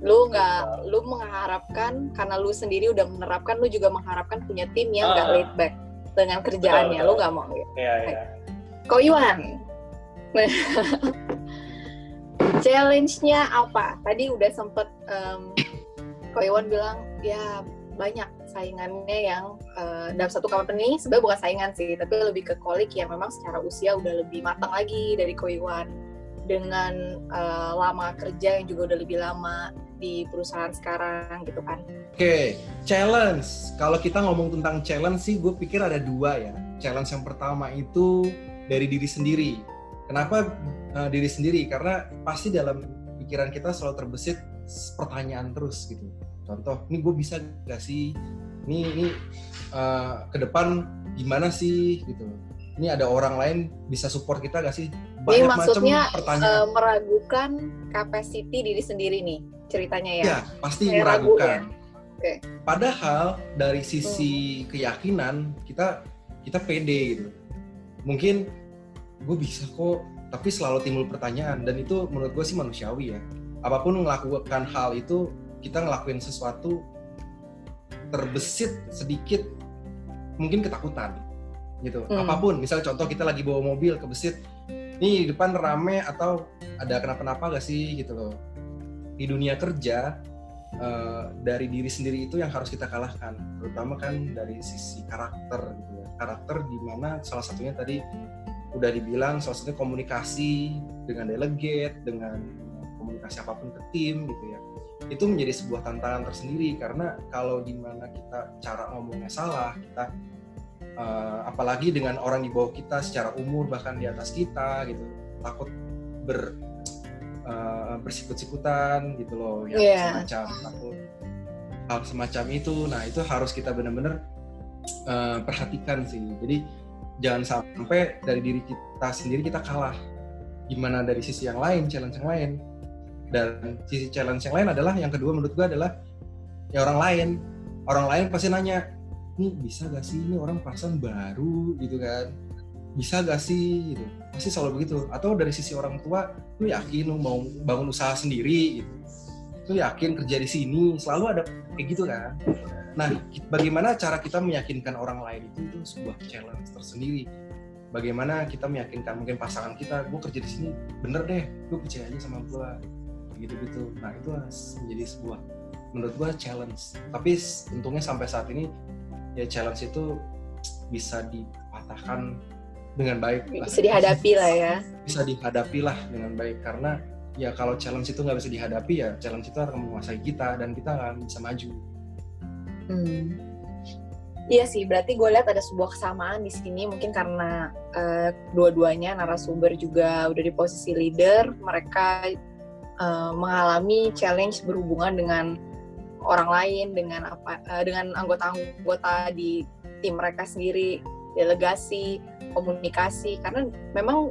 Lu nggak lu mengharapkan karena lu sendiri udah menerapkan lu juga mengharapkan punya tim yang nggak uh, laid back dengan kerjaannya. Betul, betul. lu nggak mau gitu iya, iya. kok Iwan challenge-nya apa? Tadi udah sempet um, kok Iwan bilang ya banyak saingannya yang uh, dalam satu company sebenarnya bukan saingan sih tapi lebih ke kolik yang memang secara usia udah lebih matang lagi dari Koiwan dengan uh, lama kerja yang juga udah lebih lama di perusahaan sekarang gitu kan. Oke, okay. challenge. Kalau kita ngomong tentang challenge sih, gue pikir ada dua ya. Challenge yang pertama itu dari diri sendiri. Kenapa uh, diri sendiri? Karena pasti dalam pikiran kita selalu terbesit pertanyaan terus gitu contoh ini gue bisa gak sih ini ini uh, ke depan gimana sih gitu ini ada orang lain bisa support kita gak sih banyak ini maksudnya pertanyaan. Uh, meragukan capacity diri sendiri nih ceritanya ya ya pasti Kayak meragukan ya? okay. padahal dari sisi hmm. keyakinan kita kita pede gitu mungkin gue bisa kok tapi selalu timbul pertanyaan dan itu menurut gue sih manusiawi ya apa pun melakukan hal itu kita ngelakuin sesuatu terbesit sedikit mungkin ketakutan gitu. Hmm. apa pun misalnya contoh kita lagi bawa mobil kebesit nih di depan rame atau ada kenapa-napa gak sih gitu loh. Di dunia kerja uh, dari diri sendiri itu yang harus kita kalahkan terutama kan dari sisi karakter gitu ya. Karakter di mana salah satunya tadi udah dibilang salah satunya komunikasi dengan delegate dengan komunikasi apa pun ke tim gitu ya itu menjadi sebuah tantangan tersendiri. Karena kalau di mana kita cara ngomongnya salah kita uh, apalagi dengan orang di bawah kita secara umur bahkan di atas kita gitu takut ber uh, bersikut-sikutan gitu loh ya yeah. semacam takut hal semacam itu. Nah itu harus kita benar-benar uh, perhatikan sih. Jadi jangan sampai dari diri kita sendiri kita kalah. Gimana dari sisi yang lain challenge yang lain dan sisi challenge yang lain adalah yang kedua menurut gue adalah ya orang lain. Orang lain pasti nanya ini bisa gak sih ini orang perasaan baru? Gitu kan. Bisa gak sih? Gitu. Pasti selalu begitu. Atau dari sisi orang tua lu yakin lu mau bangun usaha sendiri? Gitu. Lu yakin kerja di sini? Selalu ada kayak gitu kan. Nah bagaimana cara kita meyakinkan orang lain itu itu sebuah challenge tersendiri. Bagaimana kita meyakinkan mungkin pasangan kita gue kerja di sini bener deh gue percaya aja sama gue gitu-gitu. Nah itu menjadi sebuah menurut gua challenge. Tapi untungnya sampai saat ini ya challenge itu bisa dipatahkan dengan baik bisa lah. dihadapi lah ya. Bisa dihadapi lah dengan baik. Karena ya kalau challenge itu nggak bisa dihadapi ya challenge itu akan menguasai kita dan kita akan bisa maju. Hmm. Iya sih, berarti gue lihat ada sebuah kesamaan di sini. Mungkin karena uh, dua-duanya narasumber juga udah di posisi leader, mereka uh, mengalami challenge berhubungan dengan orang lain dengan apa uh, dengan anggota-anggota di tim mereka sendiri delegasi komunikasi. Karena memang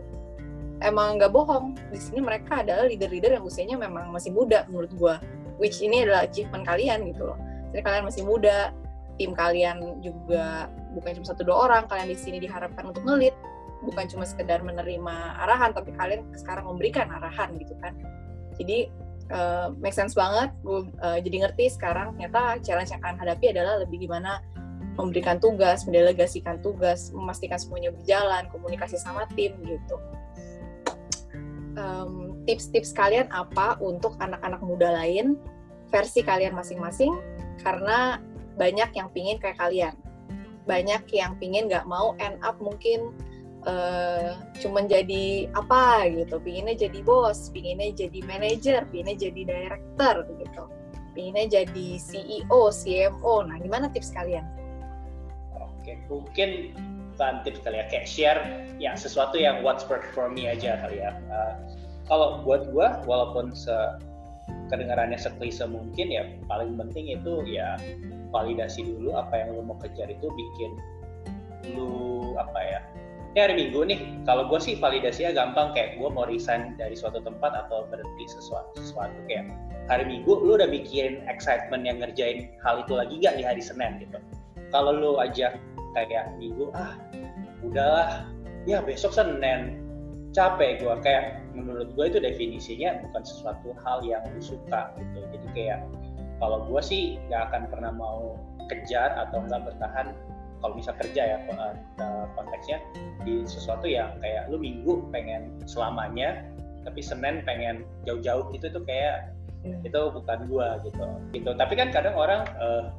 emang nggak bohong di sini mereka adalah leader-leader yang usianya memang masih muda menurut gua which ini adalah achievement kalian gitu loh. Jadi kalian masih muda tim kalian juga bukan cuma satu dua orang kalian di sini diharapkan untuk ngelit bukan cuma sekedar menerima arahan tapi kalian sekarang memberikan arahan gitu kan jadi uh, make sense banget. Gue uh, jadi ngerti sekarang ternyata challenge yang akan hadapi adalah lebih gimana memberikan tugas mendelegasikan tugas memastikan semuanya berjalan komunikasi sama tim gitu. Um, tips-tips kalian apa untuk anak-anak muda lain versi kalian masing-masing karena banyak yang pingin kayak kalian. Banyak yang pingin nggak mau end up mungkin uh, cuman jadi apa gitu. Pinginnya jadi bos pinginnya jadi manajer pinginnya jadi director gitu. Pinginnya jadi CEO CMO nah gimana tips kalian? Oke mungkin bukan tips kali ya kayak share ya sesuatu yang what's work for me aja kali ya. Uh, kalau buat gua walaupun se kedengarannya seklise mungkin ya paling penting itu ya validasi dulu apa yang lo mau kejar itu bikin lu apa ya ini hari Minggu nih, kalau gue sih validasinya gampang kayak gue mau resign dari suatu tempat atau berhenti sesuatu, sesuatu kayak hari Minggu lu udah mikirin excitement yang ngerjain hal itu lagi gak di hari Senin gitu. Kalau lu aja kayak Minggu, ah udahlah, ya besok Senin, capek gue kayak menurut gue itu definisinya bukan sesuatu hal yang lu suka gitu. Jadi kayak kalau gue sih gak akan pernah mau kejar atau nggak bertahan kalau bisa kerja ya uh, konteksnya di sesuatu yang kayak lu minggu pengen selamanya tapi senin pengen jauh-jauh itu tuh kayak hmm. itu bukan gua gitu gitu tapi kan kadang orang uh,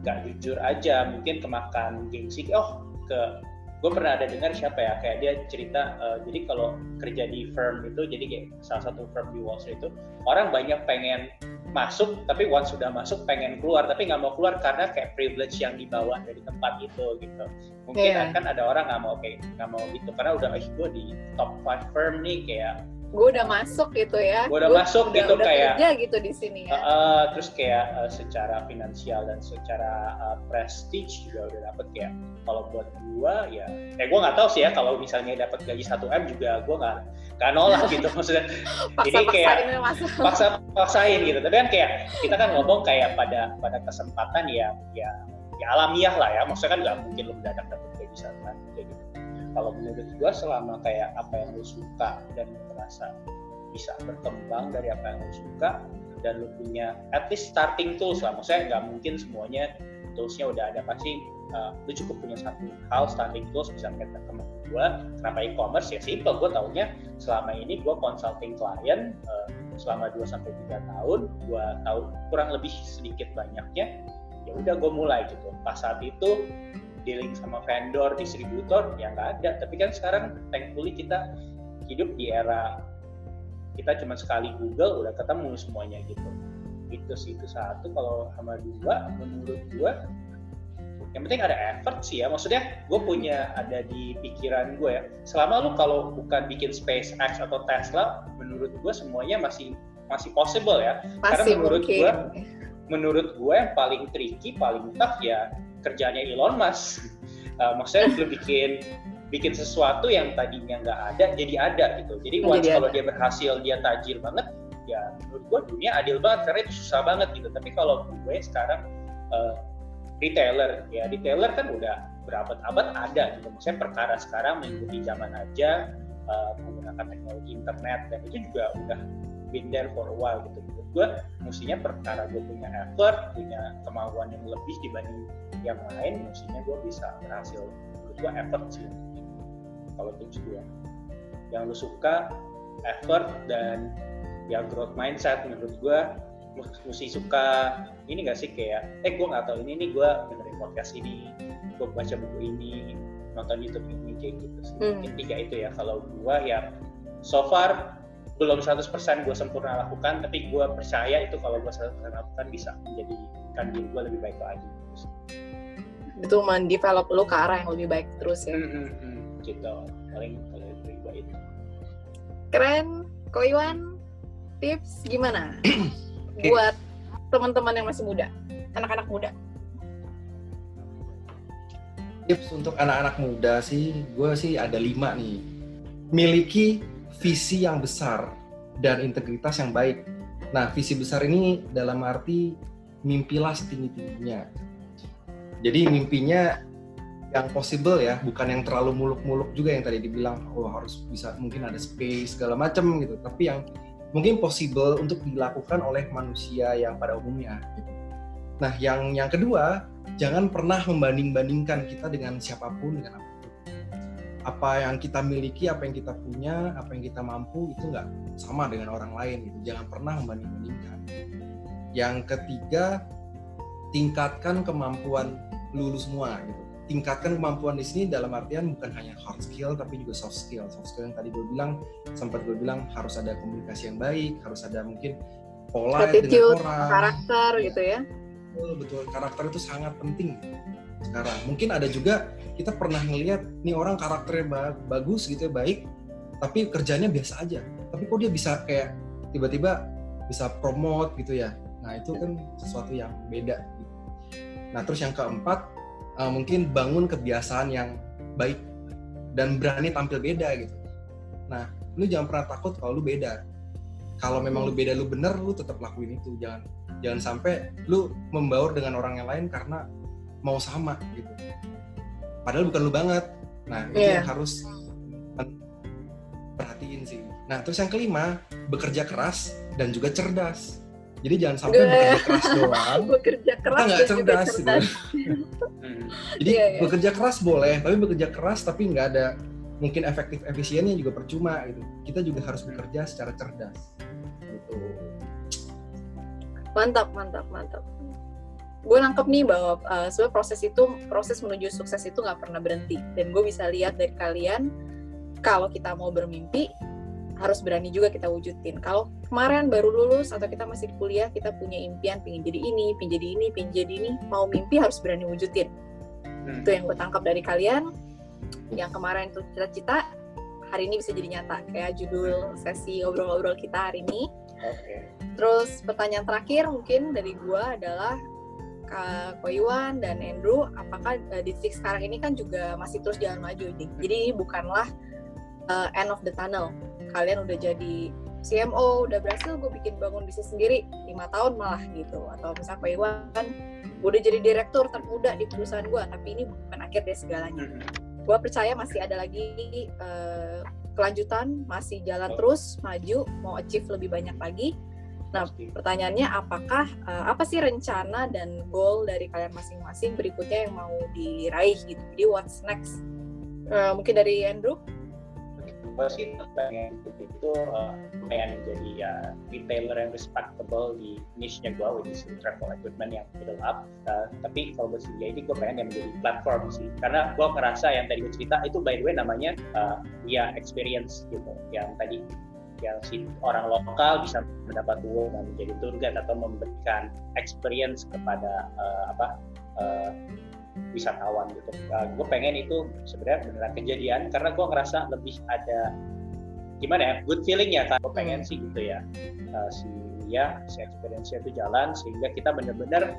gak jujur aja mungkin kemakan gengsi oh ke gue pernah ada dengar siapa ya kayak dia cerita uh, jadi kalau kerja di firm itu jadi kayak salah satu firm di Wall Street itu orang banyak pengen masuk tapi once sudah masuk pengen keluar. Tapi nggak mau keluar karena kayak privilege yang dibawa dari tempat itu gitu. Mungkin yeah. kan ada orang nggak mau kayak nggak mau gitu. Karena udah eh gue di top five firm nih kayak gue udah masuk gitu ya. Gue udah gua masuk udah, gitu udah kayak kerja gitu di sini ya. Uh, terus kayak uh, secara finansial dan secara uh, prestige juga udah dapet kayak kalau buat gue ya eh gue nggak tahu sih ya kalau misalnya dapat gaji 1 m juga gue nggak nggak nolak gitu maksudnya. Paksa, jadi kayak paksa paksain gitu. Tapi kan kayak kita kan ngomong kayak pada pada kesempatan ya ya ya alamiah lah ya. Maksudnya kan nggak mungkin lo mendadak dapat gaji satu m gitu kalau menurut gue selama kayak apa yang lo suka dan merasa bisa berkembang dari apa yang lo suka dan lo punya at least starting tools lah. Maksudnya nggak mungkin semuanya toolsnya udah ada. Pasti uh, lu cukup punya satu hal starting tools bisa kita teman gue kenapa e-commerce? Ya simple gue taunya selama ini gue consulting klien uh, selama 2 sampai tiga tahun gue tahu kurang lebih sedikit banyaknya. Ya udah gue mulai gitu. Pas saat itu dealing sama vendor, distributor, ya nggak ada. Tapi kan sekarang thankfully kita hidup di era kita cuma sekali Google udah ketemu semuanya gitu. Itu sih itu satu. Kalau sama dua menurut gue yang penting ada effort sih ya. Maksudnya gue punya ada di pikiran gue ya. Selama lu kalau bukan bikin SpaceX atau Tesla menurut gue semuanya masih masih possible ya. Masih karena menurut gue menurut gue yang paling tricky paling tough ya kerjanya Elon Musk. Uh, maksudnya lu bikin bikin sesuatu yang tadinya nggak ada jadi ada gitu. Jadi once kalau dia berhasil dia tajir banget ya menurut gue dunia adil banget karena itu susah banget gitu. Tapi kalau gue sekarang uh, retailer ya retailer kan udah berabad-abad ada gitu. Maksudnya perkara sekarang mengikuti zaman aja uh, menggunakan teknologi internet dan itu juga udah been there for a while gitu. Menurut gue mestinya perkara gue punya effort punya kemauan yang lebih dibanding yang lain mestinya gue bisa berhasil. Menurut gue effort sih. Kalau tips gue yang lu suka effort dan ya growth mindset menurut gue mesti suka ini gak sih kayak eh gue nggak tahu ini nih gue dengerin podcast ini gue baca buku ini nonton YouTube ini kayak gitu sih. Hmm. mungkin tiga itu ya. Kalau gue ya so far belum 100% gue sempurna lakukan tapi gue percaya itu kalau gue 100% lakukan bisa menjadikan diri gue lebih baik lagi itu mendevelop lo ke arah yang lebih baik terus ya. Hmm, hmm, gitu. Paling kalau itu itu keren. Ko Iwan? Tips gimana? Buat teman-teman yang masih muda, anak-anak muda? Tips untuk anak-anak muda sih, gue sih ada lima nih. Miliki visi yang besar dan integritas yang baik. Nah, visi besar ini dalam arti mimpilah setinggi-tingginya. Jadi mimpinya yang possible ya, bukan yang terlalu muluk-muluk juga yang tadi dibilang, oh harus bisa mungkin ada space segala macam gitu. Tapi yang mungkin possible untuk dilakukan oleh manusia yang pada umumnya. Nah, yang yang kedua, jangan pernah membanding-bandingkan kita dengan siapa pun dengan apa pun. Apa yang kita miliki, apa yang kita punya, apa yang kita mampu itu nggak sama dengan orang lain gitu. Jangan pernah membanding-bandingkan. Yang ketiga, tingkatkan kemampuan lulus semua gitu tingkatkan kemampuan di sini dalam artian bukan hanya hard skill tapi juga soft skill. Soft skill yang tadi gue bilang sempat gue bilang harus ada komunikasi yang baik, harus ada mungkin pola dengan orang, karakter ya. gitu ya. Betul, betul. Karakter itu sangat penting sekarang. Mungkin ada juga kita pernah ngelihat nih orang karakternya bagus gitu ya, baik, tapi kerjanya biasa aja. Tapi kok dia bisa kayak tiba-tiba bisa promote gitu ya. Nah, itu kan sesuatu yang beda gitu. Nah, terus yang keempat uh, mungkin bangun kebiasaan yang baik dan berani tampil beda gitu. Nah, lu jangan pernah takut kalau lu beda. Kalau memang lu beda, lu bener, lu tetap lakuin itu. Jangan jangan sampai lu membaur dengan orang yang lain karena mau sama gitu. Padahal bukan lu banget. Nah, itu yeah. yang harus perhatiin sih. Nah, terus yang kelima, bekerja keras dan juga cerdas. Jadi jangan sampai bekerja keras doang. bekerja keras kita nggak cerdas, gitu. Hmm. Jadi yeah, yeah. bekerja keras boleh, tapi bekerja keras tapi nggak ada mungkin efektif efisiennya juga percuma gitu. Kita juga harus bekerja secara cerdas. Gitu. Mantap, mantap, mantap. Gue nangkep nih bahwa uh, sebenarnya proses itu proses menuju sukses itu nggak pernah berhenti. Dan gue bisa lihat dari kalian kalau kita mau bermimpi harus berani juga kita wujudin. Kalau kemarin baru lulus atau kita masih kuliah, kita punya impian pingin jadi ini, pingin jadi ini, pingin jadi ini, mau mimpi harus berani wujudin. Hmm. Itu yang gue tangkap dari kalian. Yang kemarin itu cita-cita, hari ini bisa jadi nyata. Kayak judul sesi ngobrol-ngobrol kita hari ini. Okay. Terus pertanyaan terakhir mungkin dari gue adalah Kak Koiwan dan Andrew, apakah uh, di sekarang ini kan juga masih terus jalan maju nih. Jadi bukanlah uh, end of the tunnel kalian udah jadi CMO udah berhasil gue bikin bangun bisnis sendiri lima tahun malah gitu. Atau misalnya Pak Iwan gue udah jadi direktur termuda di perusahaan gue tapi ini bukan akhir dari segalanya. Gue percaya masih ada lagi uh, kelanjutan masih jalan terus maju mau achieve lebih banyak lagi. Nah pertanyaannya apakah uh, apa sih rencana dan goal dari kalian masing-masing berikutnya yang mau diraih gitu? Jadi what's next? Uh, mungkin dari Andrew gue sih pengen itu uh, pengen jadi ya retailer yang respectable di niche-nya gue which is travel equipment yang middle up uh, tapi kalau gue sendiri ini gue pengen yang menjadi platform sih. Karena gue ngerasa yang tadi gue cerita itu by the way namanya uh, via experience gitu. Yang tadi yang si orang lokal bisa mendapat uang dan menjadi tour atau memberikan experience kepada uh, apa wisatawan gitu. Uh, gue pengen itu sebenarnya beneran kejadian karena gue ngerasa lebih ada gimana ya good feeling ya kan gue pengen sih gitu ya. Uh, si ya si experience itu jalan sehingga kita bener-bener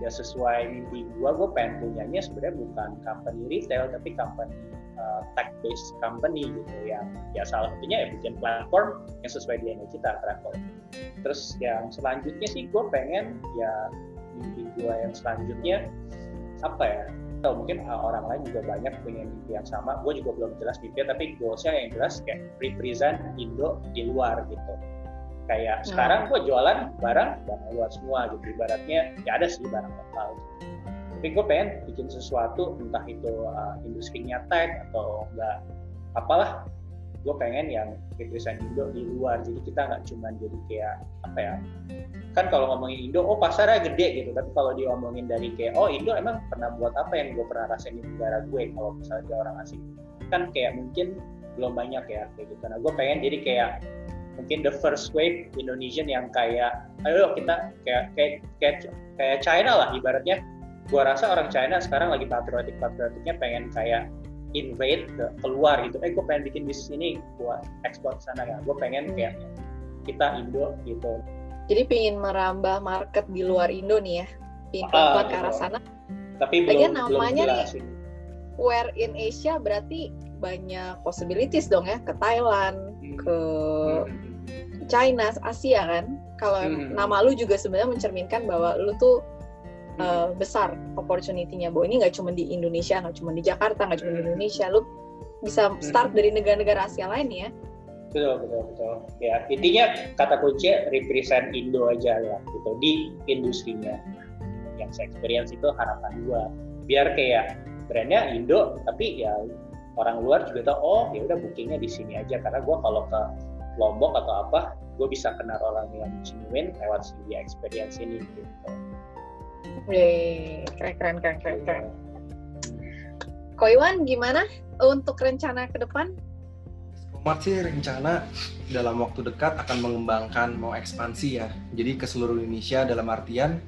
ya sesuai mimpi gue gue pengen punyanya sebenarnya bukan company retail tapi company uh, tech based company gitu yang ya salah satunya ya bikin platform yang sesuai DNA kita travel. Terus yang selanjutnya sih gue pengen ya mimpi gue yang selanjutnya apa ya atau mungkin uh, orang lain juga banyak punya mimpi yang sama. Gue juga belum jelas mimpinya tapi goalsnya yang jelas kayak represent Indo di luar gitu. Kayak hmm. sekarang gue jualan barang barang luar semua gitu. Ibaratnya ya ada sih barang lokal. Tapi gue pengen bikin sesuatu entah itu uh, industrinya tech atau enggak apalah gue pengen yang represent Indo di luar. Jadi kita nggak cuma jadi kayak apa ya kan kalau ngomongin Indo oh pasarnya gede gitu. Tapi kalau diomongin dari kayak oh Indo emang pernah buat apa yang gue pernah rasain di negara gue kalau misalnya dia orang asing. Kan kayak mungkin belum banyak ya kayak gitu. Nah gue pengen jadi kayak mungkin the first wave Indonesian yang kayak ayo kita kayak kayak kayak, kayak China lah ibaratnya. Gue rasa orang China sekarang lagi patriotik patriotiknya pengen kayak invade ke keluar gitu. Eh gue pengen bikin bisnis ini buat ekspor ke sana ya. Gue pengen kayak kita Indo gitu. Jadi pengen merambah market di luar Indo nih ya? Pengen ah, ke arah sana. Tapi belum namanya belum nih where in Asia berarti banyak possibilities dong ya? Ke Thailand hmm. ke hmm. China Asia kan? Kalau hmm. nama lu juga sebenarnya mencerminkan bahwa lu tuh uh, besar opportunity-nya bahwa ini nggak cuma di Indonesia nggak cuma di Jakarta nggak cuma di Indonesia. Lu bisa start dari negara-negara Asia lain ya? Betul betul betul. Ya intinya kata kunci represent Indo aja ya gitu di industrinya. Yang saya experience itu harapan gua. Biar kayak brandnya Indo tapi ya orang luar juga tahu oh ya udah bookingnya di sini aja. Karena gua kalau ke Lombok atau apa gue bisa kenal orang yang genuine lewat si experience ini gitu Keren keren keren keren. keren. Koiwan gimana untuk rencana ke depan? Komat sih rencana dalam waktu dekat akan mengembangkan mau ekspansi ya. Jadi ke seluruh Indonesia dalam artian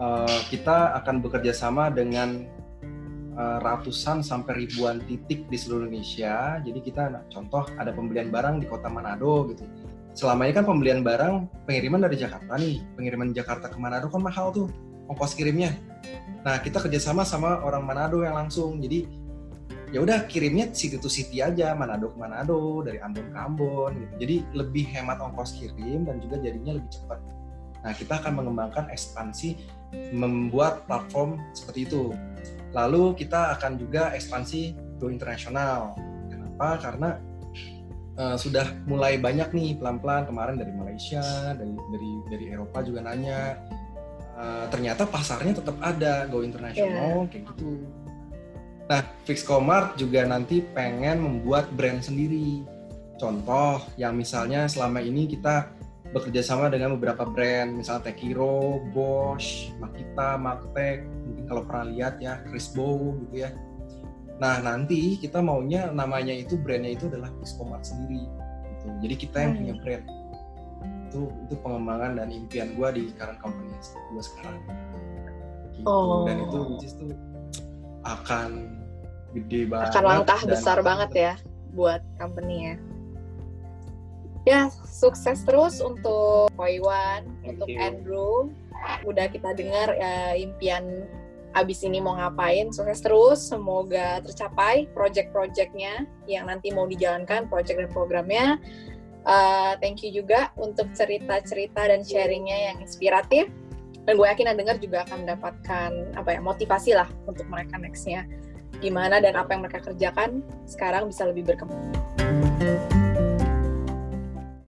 uh, kita akan bekerja sama dengan uh, ratusan sampai ribuan titik di seluruh Indonesia. Jadi kita nah, contoh ada pembelian barang di kota Manado gitu. Selama ini kan pembelian barang pengiriman dari Jakarta nih, pengiriman Jakarta ke Manado kan mahal tuh ongkos kirimnya. Nah kita kerjasama sama orang Manado yang langsung, jadi ya udah kirimnya city to city aja Manado ke Manado dari Ambon ke Ambon gitu. Jadi lebih hemat ongkos kirim dan juga jadinya lebih cepat. Nah kita akan mengembangkan ekspansi membuat platform seperti itu. Lalu kita akan juga ekspansi go internasional. Kenapa? Karena uh, sudah mulai banyak nih pelan-pelan kemarin dari Malaysia, dari dari dari Eropa juga nanya uh, ternyata pasarnya tetap ada go internasional yeah. kayak gitu. Nah, Fixcomart juga nanti pengen membuat brand sendiri. Contoh yang misalnya selama ini kita bekerja sama dengan beberapa brand, misalnya Tekiro, Bosch, Makita, Martek, mungkin kalau pernah lihat ya, Crisbo gitu ya. Nah, nanti kita maunya namanya itu brandnya itu adalah Fixcomart sendiri. Gitu. Jadi kita yang hmm. punya brand itu itu pengembangan dan impian gue di current company gue sekarang gitu. oh. dan itu which is tuh akan gede banget akan langkah besar banget ya buat company ya ya sukses terus untuk Koiwan untuk you. Andrew udah kita dengar ya, impian abis ini mau ngapain sukses terus semoga tercapai project-projectnya yang nanti mau dijalankan project dan programnya Uh, thank you juga untuk cerita-cerita dan sharingnya yang inspiratif. Dan gue yakin yang dengar juga akan mendapatkan apa ya motivasi lah untuk mereka nextnya gimana dan apa yang mereka kerjakan sekarang bisa lebih berkembang.